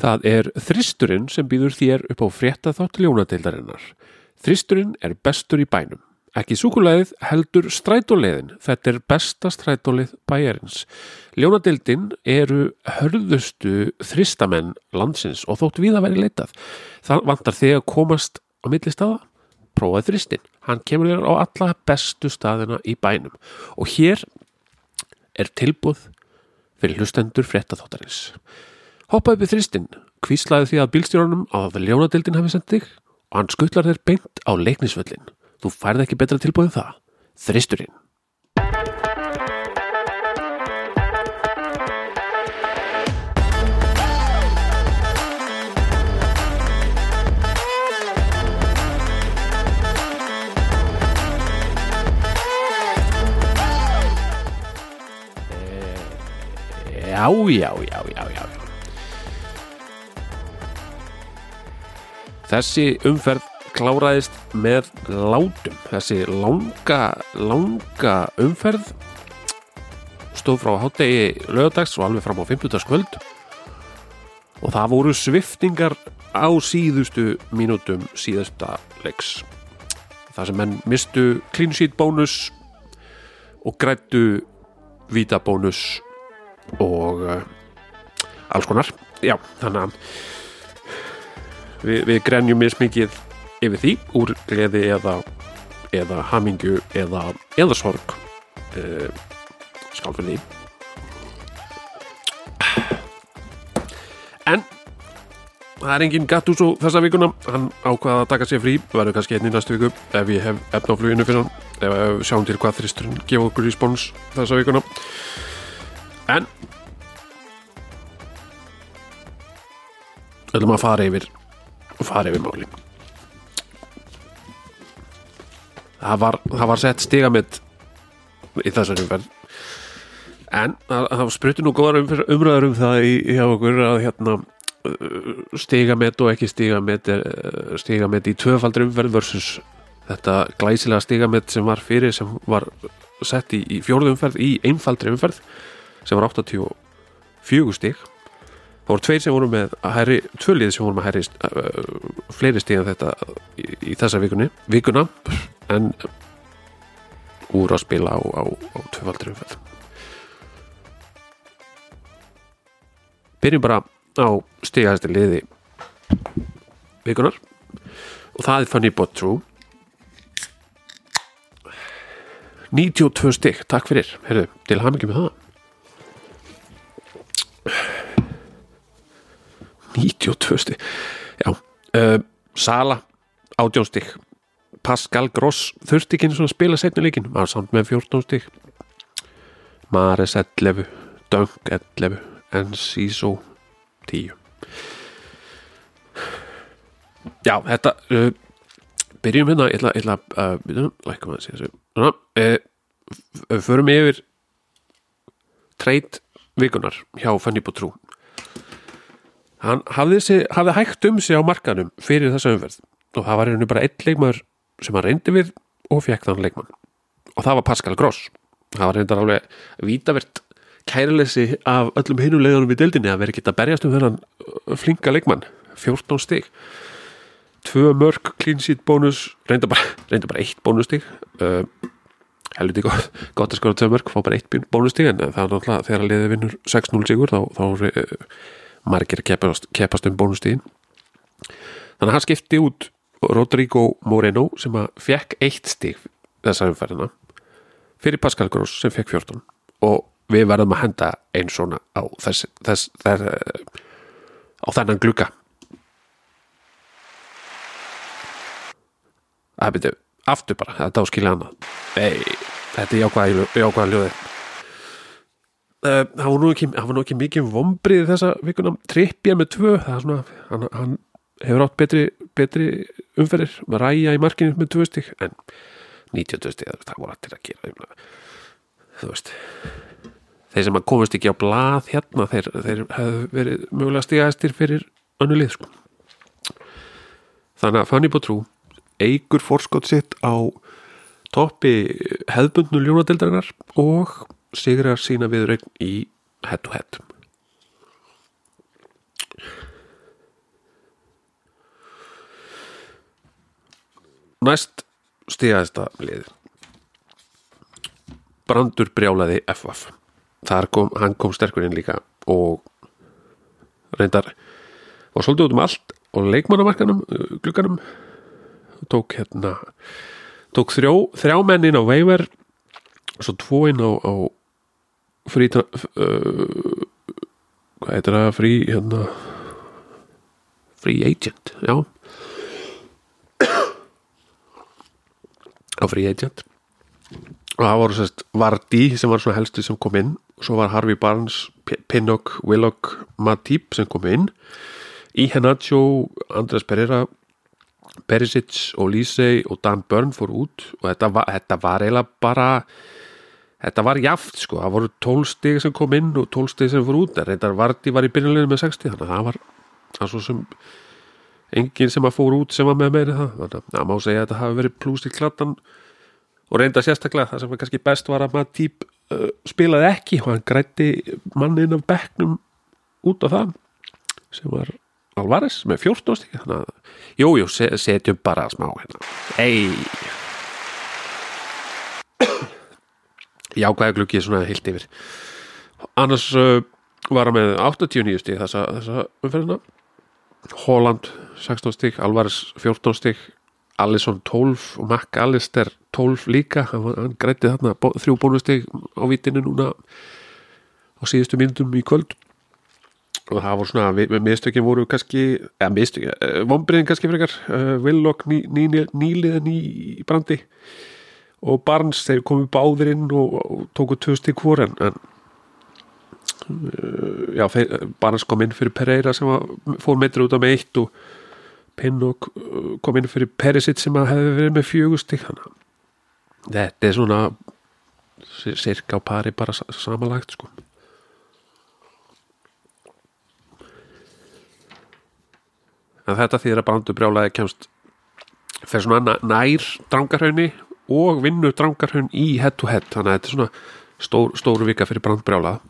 Það er þristurinn sem býður þér upp á frétta þátt ljónadeildarinnar. Þristurinn er bestur í bænum. Ekki súkulæðið heldur strætóleiðin. Þetta er besta strætólið bæjarins. Ljónadeildin eru hörðustu þristamenn landsins og þótt við að veri leitað. Það vantar þig að komast á milli staða. Prófaði þristinn. Hann kemur þér á alla bestu staðina í bænum. Og hér er tilbúð fyrir hlustendur frétta þáttarins. Hoppa upp í þristinn, kvíslaði því að bílstjórnum að ljónadeildin hafi sendt þig og hann skuttlar þér beint á leiknisvöllin. Þú færð ekki betra tilbúið það. Þristurinn. Já, já, já, já, Þessi umferð kláraðist með látum. Þessi langa, langa umferð stóð frá hátegi lögadags og alveg fram á 50. kvöld og það voru sviftingar á síðustu mínútum síðasta leiks. Það sem menn mistu clean sheet bónus og grættu vítabónus og uh, alls konar. Já, þannig að við, við grenjum mismikið yfir því úr gleði eða, eða hamingju eða, eða sorg uh, skál fyrir því en það er engin Gattuso þessa vikuna. Hann ákvaða að taka sér frí verður kannski einn í næstu viku ef ég hef efna á fluginu fyrir hann ef við sjáum til hvað þristurinn gefa okkur respons þessa vikuna. En við ætlum að fara yfir fara yfir máli það var, það var sett stigamitt í þessari umferð. En það, spruti nú góðar umræður um það í, hjá okkur að hérna uh, stigamitt og ekki stigamitt er uh, stigamitt í tvöfaldri umferð versus þetta glæsilega stigamitt sem var fyrir sem var sett í, í fjórðu umferð í einfaldri umferð sem var 84 stig það voru tveir sem voru með herri, tvölið sem voru með herri uh, fleiri stig en þetta í, í þessa vikunni vikuna. En úr að spila á, á, á tvöfaldri umferð. Byrjum bara á stigahæsti liði vikunar og það er Funny But True. 92 stig, takk fyrir. Heyrðu, til hamingi með það 92 stig. Já, uh, Sala 18 stig. Pascal Gross þurfti ekki einu svona að spila setni leikin var samt með 14 stig. Mares 11 Dunk 11 Enciso 10 Já, þetta uh, byrjum hérna, ég ætla, ég ætla uh, byrjum, lækkum að segja þessu. Svona, uh, förum yfir treyt vikunar hjá Fanny Bótrú hann hafði, sig, hafði hægt um sig á markanum fyrir þessa umferð. Og það var einu bara einn leikmaður sem hann reyndi við og fekk þann leikmann. Og það var Pascal Gross. Það var reyndar alveg vítavert kærleysi af öllum hinum leiðanum við deildinni að vera ekki að berjast um þennan uh, flinka leikmann. 14 stig. Tvö mörg clean sheet bónus reynda bara, reynda bara eitt bónustig. Uh, helviti gott, gott að skora tvö mörg fá bara eitt bónustig en það er náttúrulega þegar að liði vinnur 6-0 sigur þá, þá er uh, margir keppast, keppast um bónustigin þannig að hann skipti út Rodrigo Moreno sem að fekk eitt stig þessa umferðina fyrir Pascal Gross sem fekk 14 og við verðum að henda einn svona á þess, þess, þess á þennan glugga. Að byrju, aftur bara þetta áskilja annað. Nei, þetta er jákvæða, jákvæða ljóði uh, það var nú ekki var nú ekki mikið vombrið þessa vikuna. Trippja með tvö svona, hann, hann hefur átt betri, betri umferðir. Með ræja í markinu með tvö stík en 92 stík, það voru allir að gera þú veist þeir sem að komast ekki á blað hérna þeir, þeir hefðu verið mögulega stígaðistir fyrir önnu lið sko. þannig að Fanny Bótrú eigur forskot sitt á toppi hefðbundnu ljónadeldarinnar og sigrar sína viðrögn í head to head. Næst stíðaðista lið Brandur brjálaði FF þar kom, hann kom sterkurinn líka og reyndar var svolítið út um allt og leikmannamarkanum, uh, glukkanum tók hérna tók þrjó, þrjá mennin á veiver og svo tvo inn á, á frí uh, hvað heitir það? Frí hérna. Free agent, já. Á free agent. Og það voru sérst Vardy sem var svona helstu sem kom inn. Og svo var Harvey Barnes, Pinnock, Willock Matip sem kom inn. Iheanacho, Andres Pereira Perisic og Lise og Dan Byrne fór út. Og þetta var, þetta var eiginlega bara þetta var jaft sko, það voru 12 stig sem kom inn og 12 stig sem fór út. En reyndar Vardy var í byrjuleginu með 60 þannig að það var það svo sem enginn sem að fór út sem var með meiri það. Þannig að má segja að þetta hafi verið plúst í klattan og reynda sérstaklega það sem var kannski best var að maður típ uh, spilaði ekki og hann grætti mannin af bekknum út af það sem var Alvarez með 14 stík þannig að, jújú, setjum bara smá hérna, ei jákvæða glukki svona heilt yfir. Annars uh, var hann með 89 stík þessa, þessa umferðina. Holland 16 stík, Alvarez 14 stík Alisson 12 og Mac Allister 12 líka, hann, hann grætti þarna bó, þrjú bónustík á vitinu núna á síðustu mínutum í kvöld. Og það voru svona, mistökin voru kannski eða mistökin, uh, vonbriðin kannski frekar uh, Willock ný, ný, nýliðan í, í brandi og Barnes þeir komið báðir inn og, og tóku tvö stygg hvor en, en uh, já, þeir, Barnes kom inn fyrir Pereira sem var, fór meitra út af með eitt og Pinnock kom inn fyrir Perisic sem hefði verið með fjögustík þetta er svona cirka á pari bara samanlagt sko. En þetta þýðir að brandu brjálaði kemst fer svona nær drangarhaunni og vinnur drangarhaun í head to head. Þannig að þetta er svona stór, stóru vika fyrir brandu brjálaða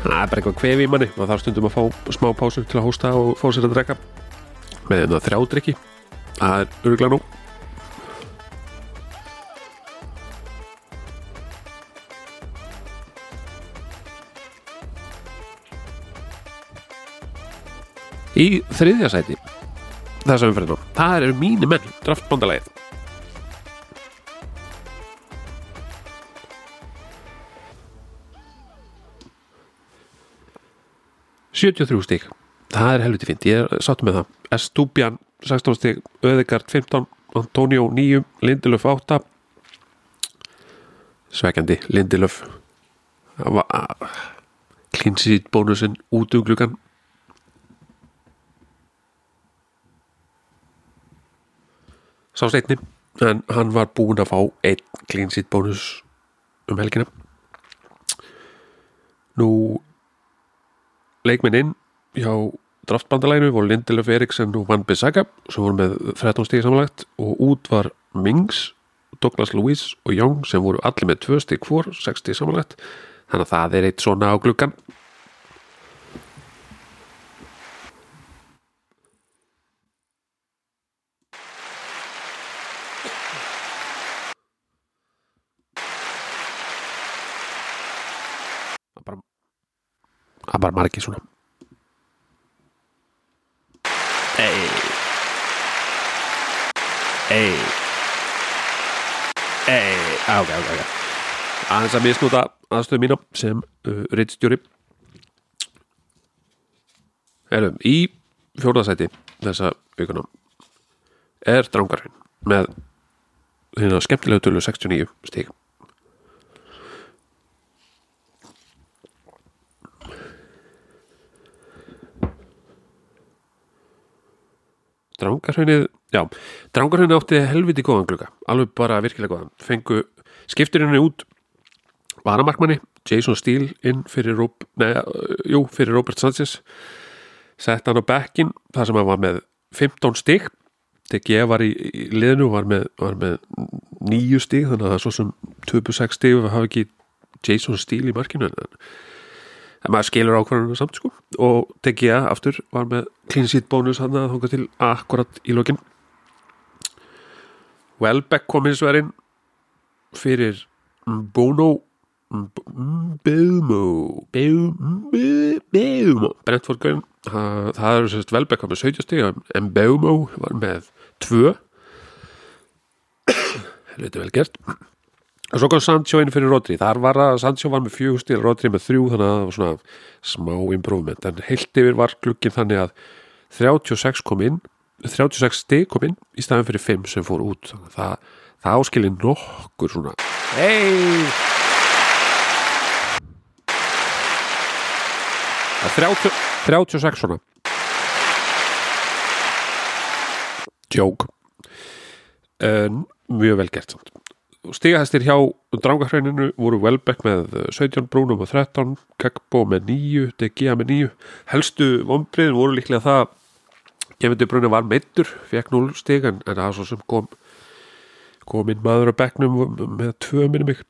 það er bara eitthvað kvefi í manni. Og þarf stundum að fá smá pásu til að hósta og fá sér að drekka. Með þetta þrjádrykki það er öruglega nú. Í þriðja sæti þessum umferðinu, það eru mínu menn draftbóndalegið ...73 stík... ...það er helviti fint... ...ég er satt með það... ...Estúbjan 16 stík... ...Öðegard 15... ...Antonio 9... ...Lindelöf 8... ...Svekjandi... ...Lindelöf... ...Klinsít bónusinn... ...út úr gluggan... ...sá steitni... ...en hann var búinn að fá... ...einn klinsít bónus... ...um helgina... ...nú leikminn inn hjá draftbandalæginu voru Lindelöf Eriksson og Van Bissaka sem voru með 13 stík samanlagt og út var Mings, Douglas Lewis og Young sem voru allir með 2 stík hvor, 6 stík samanlagt. Þannig að það er eitt svona á bara það er bara margir svona ei ei ei ah, ok, ok, ok. Aðeins að misnúta aðstöðu mína sem uh, rittstjóri erum í fjórðasæti þessa vikuna er drangarinn með hérna skemmtilegu tölu 69 stík Drangarhaunnið, já, Drangarhaunnið átti helviti góðan glugga, alveg bara virkilega góðan. Fengu skipturinnu út varamarkmanni, Jason Steele inn fyrir, Rob, neða, jú, fyrir Robert Sanchez, sett hann á bekkin þar sem hann var með 15 stygg DG var í, í liðinu og var var með nýju stíg þannig að það er svo sem 26 stíg við hafa ekki Jason Steele í markinu en, en maður skilur ákvarðanum samt sko. Og DG aftur var með clean sheet bónus hann að þóka til akkurat í lokin. Welbeck kom hins verinn fyrir Bono Beumo Beumo Brentford Grön það eru sérst Welbeck var með 17 stíg en Beumo var með 2 helviti vel gert og svo kom Sancho inn fyrir Rodri. Þar var að Sancho var með 4 stíg Rodri með 3 þannig að það var svona smá improvement. En heilt yfir var glukkin þannig að 36 kom inn 36 stíg kom inn í staðin fyrir 5 sem fór út. Það, það áskilir nokkur svona. Hei Það er 30, 36 svona. Joke. En mjög vel gert samt stigahæstir hjá drángahrauninu voru Welbeck með 17 Brúnum og 13 Kekbo með 9 Degea með 9 helstu vonbriðin voru líklega það Gefundi Brúnum var meittur fekk 0 stig en, það svo sem kom kom inn maður á bekknum með 2 minnum ykkur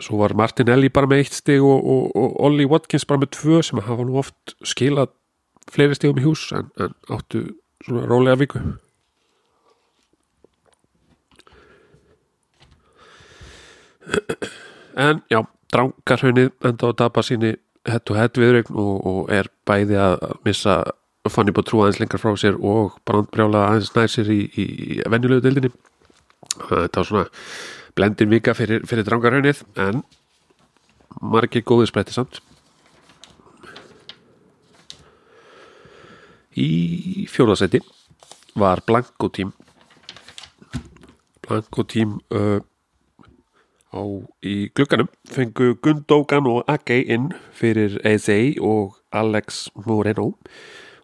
svo var Martinelli bara með 1 stig og, og, og Ollie Watkins bara með 2 sem hafa nú oft skilað fleiri stigum í hús en, en áttu svona rólega viku en já, drangarhaunnið enda á að tapa síni hett og hett viðrögn og, og er bæði að missa fann ég búið trú aðeins lengar frá sér og brandbrjála aðeins nær sér í, í, venjulegu deildinni. Þetta var svona blendin vika fyrir, fyrir drangarhaunnið en margir góðið sprætti samt. Í fjóðasetti var Blanko tím Blanko tím uh, á, í glugganum fengu Gundogan og Ake inn fyrir Eze og Alex Moreno.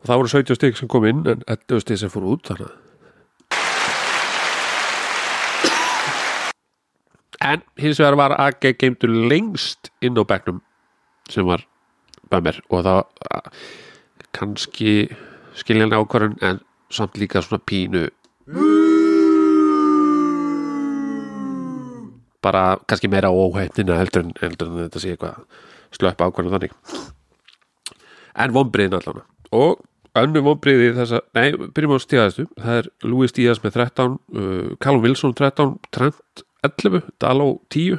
Og það voru 17 stygg sem kom inn en 11 stygg sem fór út þannig en hins vegar var Ake geimtur lengst inn á begnum sem var bæmir og það kannski skiljan ákvarðan en samt líka svona pínu bara kannski meira óhefnina heldur heldur en þetta sé eitthvað slöpp ákvæmlega þannig. En vonbriðin allan og önnu vonbriði þessa, nei, byrjum á stíðaðistu það er Louis Díaz með 13 uh, Callum Wilson 13, Trent 11, Daló 10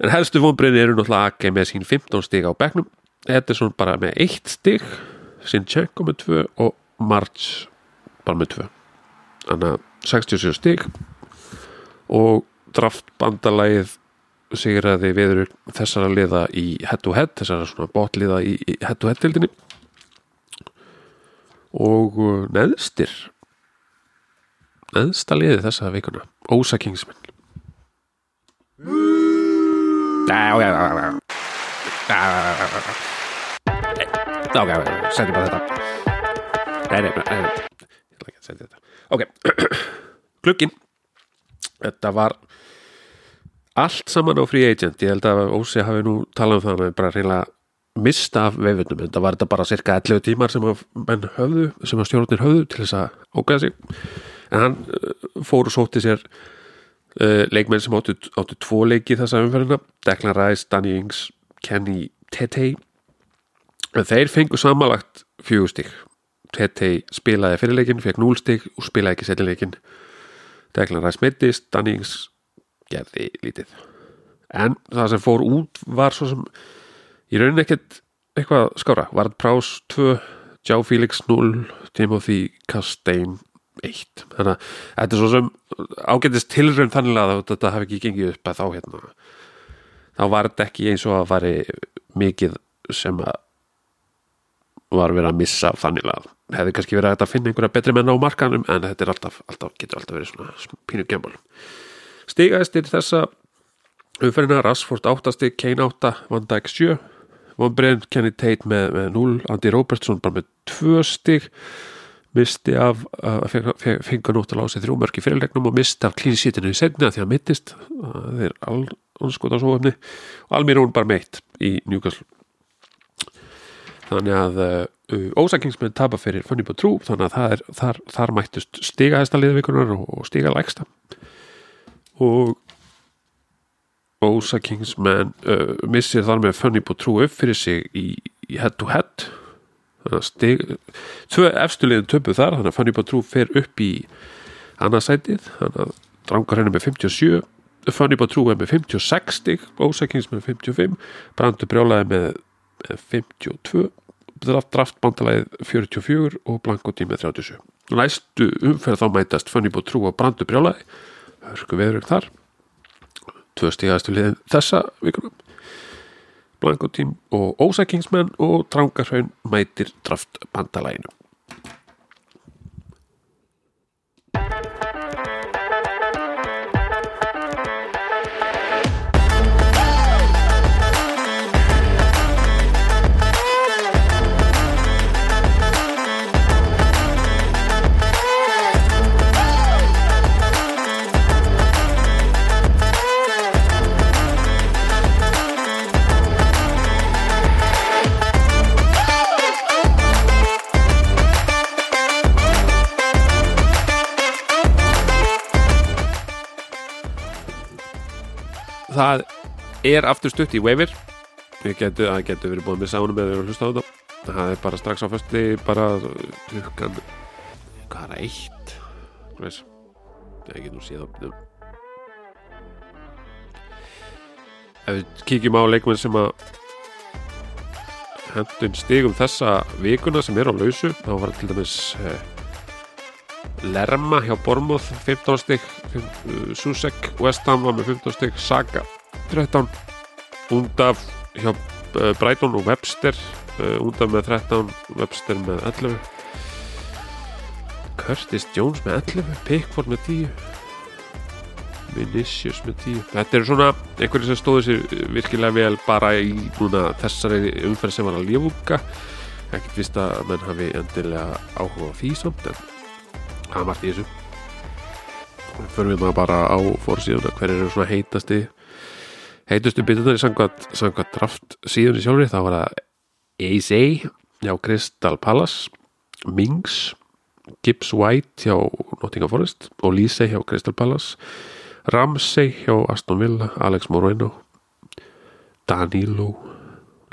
en helstu vonbriðin eru náttúrulega Ake með sín 15 stíg á begnum Edison bara með 1 stíg Sinchenko með 2 og March bara með 2 þannig að 67 stíg og draftbandalagið sigraði viður þessara liða í head to head, þessara svona botliða í head to head tildinni og uh, neðstir neðsta liði þessa vikuna Ósa Kingsman ok, setjum bara þetta. Nei, nei, nei Ég ætla ekki að setja þetta. Ok, klukkin þetta var allt saman á free agent. Ég held að Ósi hafi nú talað um það með bara reynilega mista af veifundum þetta var þetta bara cirka 11 tímar sem að menn höfðu, sem að stjórnir höfðu til þess að ógæða sig. En hann uh, fór og sótti sér uh, leikmenn sem áttu, áttu tvo leiki þessa umferðina. Declan Rice, Danny Ings, Kenny Tete. En þeir fengu samanlagt fjögustík Tete spilaði fyrirleikin, fekk núlstík og spilaði ekki setjuleikin Declan Rice mittist, Dannings gerði lítið. En það sem fór út var svo sem í rauninni ekkert eitthvað skára, Vard Prás 2 Joe Felix 0 Timothy Castaigne 1 þannig að þetta er svo sem ágættist tilraun þannig að þetta hafi ekki gengið upp að þá hérna. Þá var þetta ekki eins og að fari mikið sem að var verið að missa þannig að hefði kannski verið að finna einhverja betri menn á markanum en þetta alltaf, alltaf getur alltaf verið svona pínu gemmál stigaðistir þessa umferðina Rassford 8 stig, Kane 8 Van Dijk 7 Von Brenn, Kenny Tate með, með 0 Andy Robertson bara með 2 stig. Misti af uh, fengur nóttal á sig þrjú mörki fyrirlegnum og misti af klínsítinu í segna því að mittist. Það alls skot á svo öfni og Almirón bara meitt í Newcastle þannig að uh, ósakingsmenn tapa fyrir Funny But True þannig að það er, þar, þar mættust stiga hæsta liðvikunar og, og stiga lægsta og ósakingsmenn uh, missir þar með Funny But True upp fyrir sig í, í head to head. Þannig að stig tvö efstulegin töpu þar þannig að Funny But True fer upp í annarsætið þannig að drangar henni með 57 Funny But True er með 56 stig Ósækings með 55 Brandur Brjálaði með með 52 draft, draftbandalæðið 44 og Blankoti með 37 næstu umferð þá mætast Funny But True og Brandur Brjálaði hörku veður þar. Tvö stígaðastu liðin þessa vikuna. Blankotím og Ósækingsmenn og Drangarhaun mætir draftbandalæðinu er aftur stutt í Waver. Það getur, verið búin með sánum eða hlusta á þetta. Það er bara strax á fösti bara klukkan hvað er eitt? Ég get nú séð upp ef við kíkjum á leikmenn sem að hendun stigum þessa vikuna sem er á lausu þá var til dæmis eh, Lerma hjá Bormóð 15 stygg Susek Westham var með 15 stygg Saga 13 Undaf hjá uh, Brighton og Webster Undaf með 13 Webster með 11 Curtis Jones með 11 Pickford með 10 Vinicius með 10 Þetta eru svona einhverju sem stóðu sér virkilega vel bara í núna þessari umferð sem var að lífúka ekkert vist að menn hafi endilega áhuga því samt en það er margt í þessu. Förum við maður bara á fórsíðuna hver eru svona heitasti heitustu bitunar í sangvað draft síðunni sjálfri þá var það Ace hjá Crystal Palace Mings Gibbs White hjá Nottingham Forest og Lise hjá Crystal Palace Ramsey hjá Aston Villa Alex Moreno Danilo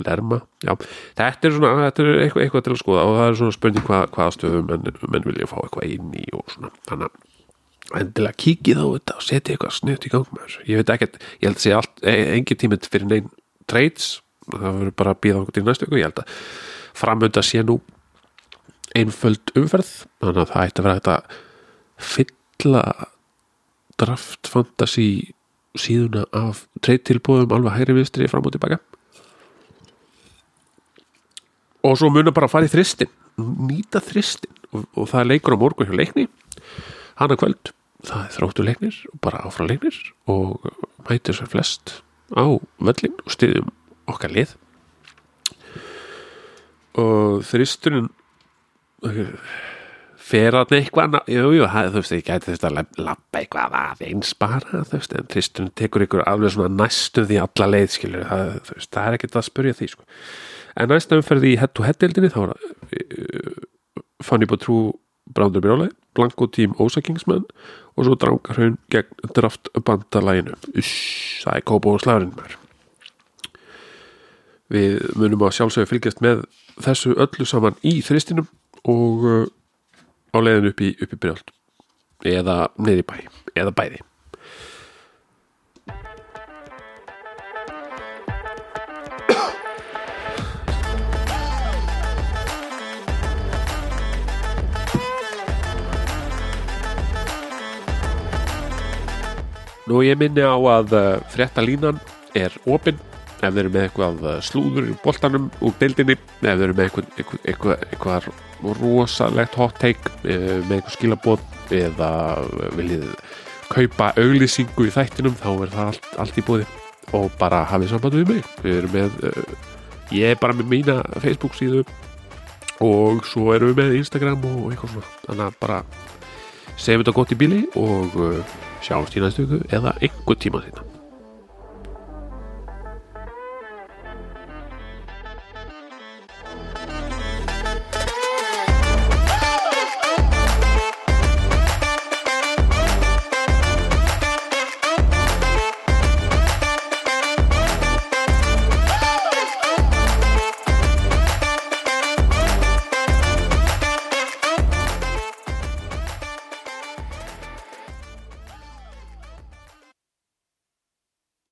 Lerma. Já, þetta er svona, þetta er eitthvað, eitthvað til að skoða og það er svona spurning hvað, hvað stöðum menn, menn vilja fá eitthvað inn í og svona. Þannig endilega kikið á þetta og setja eitthvað snutt í gang með ég veit ekkert, ég held að segja allt engin tímið fyrir neinn trades. Það verður bara að býða okkur til næstu ykkur ég held að framönda sé nú einföld umferð þannig að það ætti að vera þetta fylla draft fantasy síðuna af trade tilbúðum alveg hægri vinstri fram og tilbaka. Og svo munum bara að fara í þristin nýta þristin og, og það er leikur á morgun hjá leikni hana kvöld, það er þróttu leiknir og bara áfram leiknir og mætir sér flest á völlin og styðjum okkar lið. Og þristurinn fer að eitthvað jújú, jú, þú veist, ég gæti þess að lappa eitthvað að eins bara þú veist, en þristurinn tekur ykkur alveg svona næstum því alla leið, skilur það, veist, það er ekkert að spurja því, sko. En næsta umferði í head-to-head-deildinni þá var það uh, Fanny Brándur Bjóla, Blanko tím Ósakingsmenn og svo Drangarhaun gegn draft bandalæginu það er kópa og slagurinn mér við munum að sjálfsögja fylgjast með þessu öllu saman í þristinum og uh, á leiðin upp í, í brjáld eða neyri bæ, eða bæði Nú ég minni á að uh, frétta línan er opinn ef þeir eru með eitthvað uh, slúður í boltanum úr deildinni, ef þeir eru með eitthvað, eitthvað, eitthvað, eitthvað rosalegt hot take uh, með eitthvað skilabóð eða viljið kaupa auglýsingu í þættinum þá er það allt, allt í búði og bara hafið samband við mig. Við erum með, ég er bara með mína Facebook síðu og svo erum við með Instagram og eitthvað svona. Þannig að bara segjum þetta gott í bíli og sjáumst í næstu viku eða einhver tíma þetta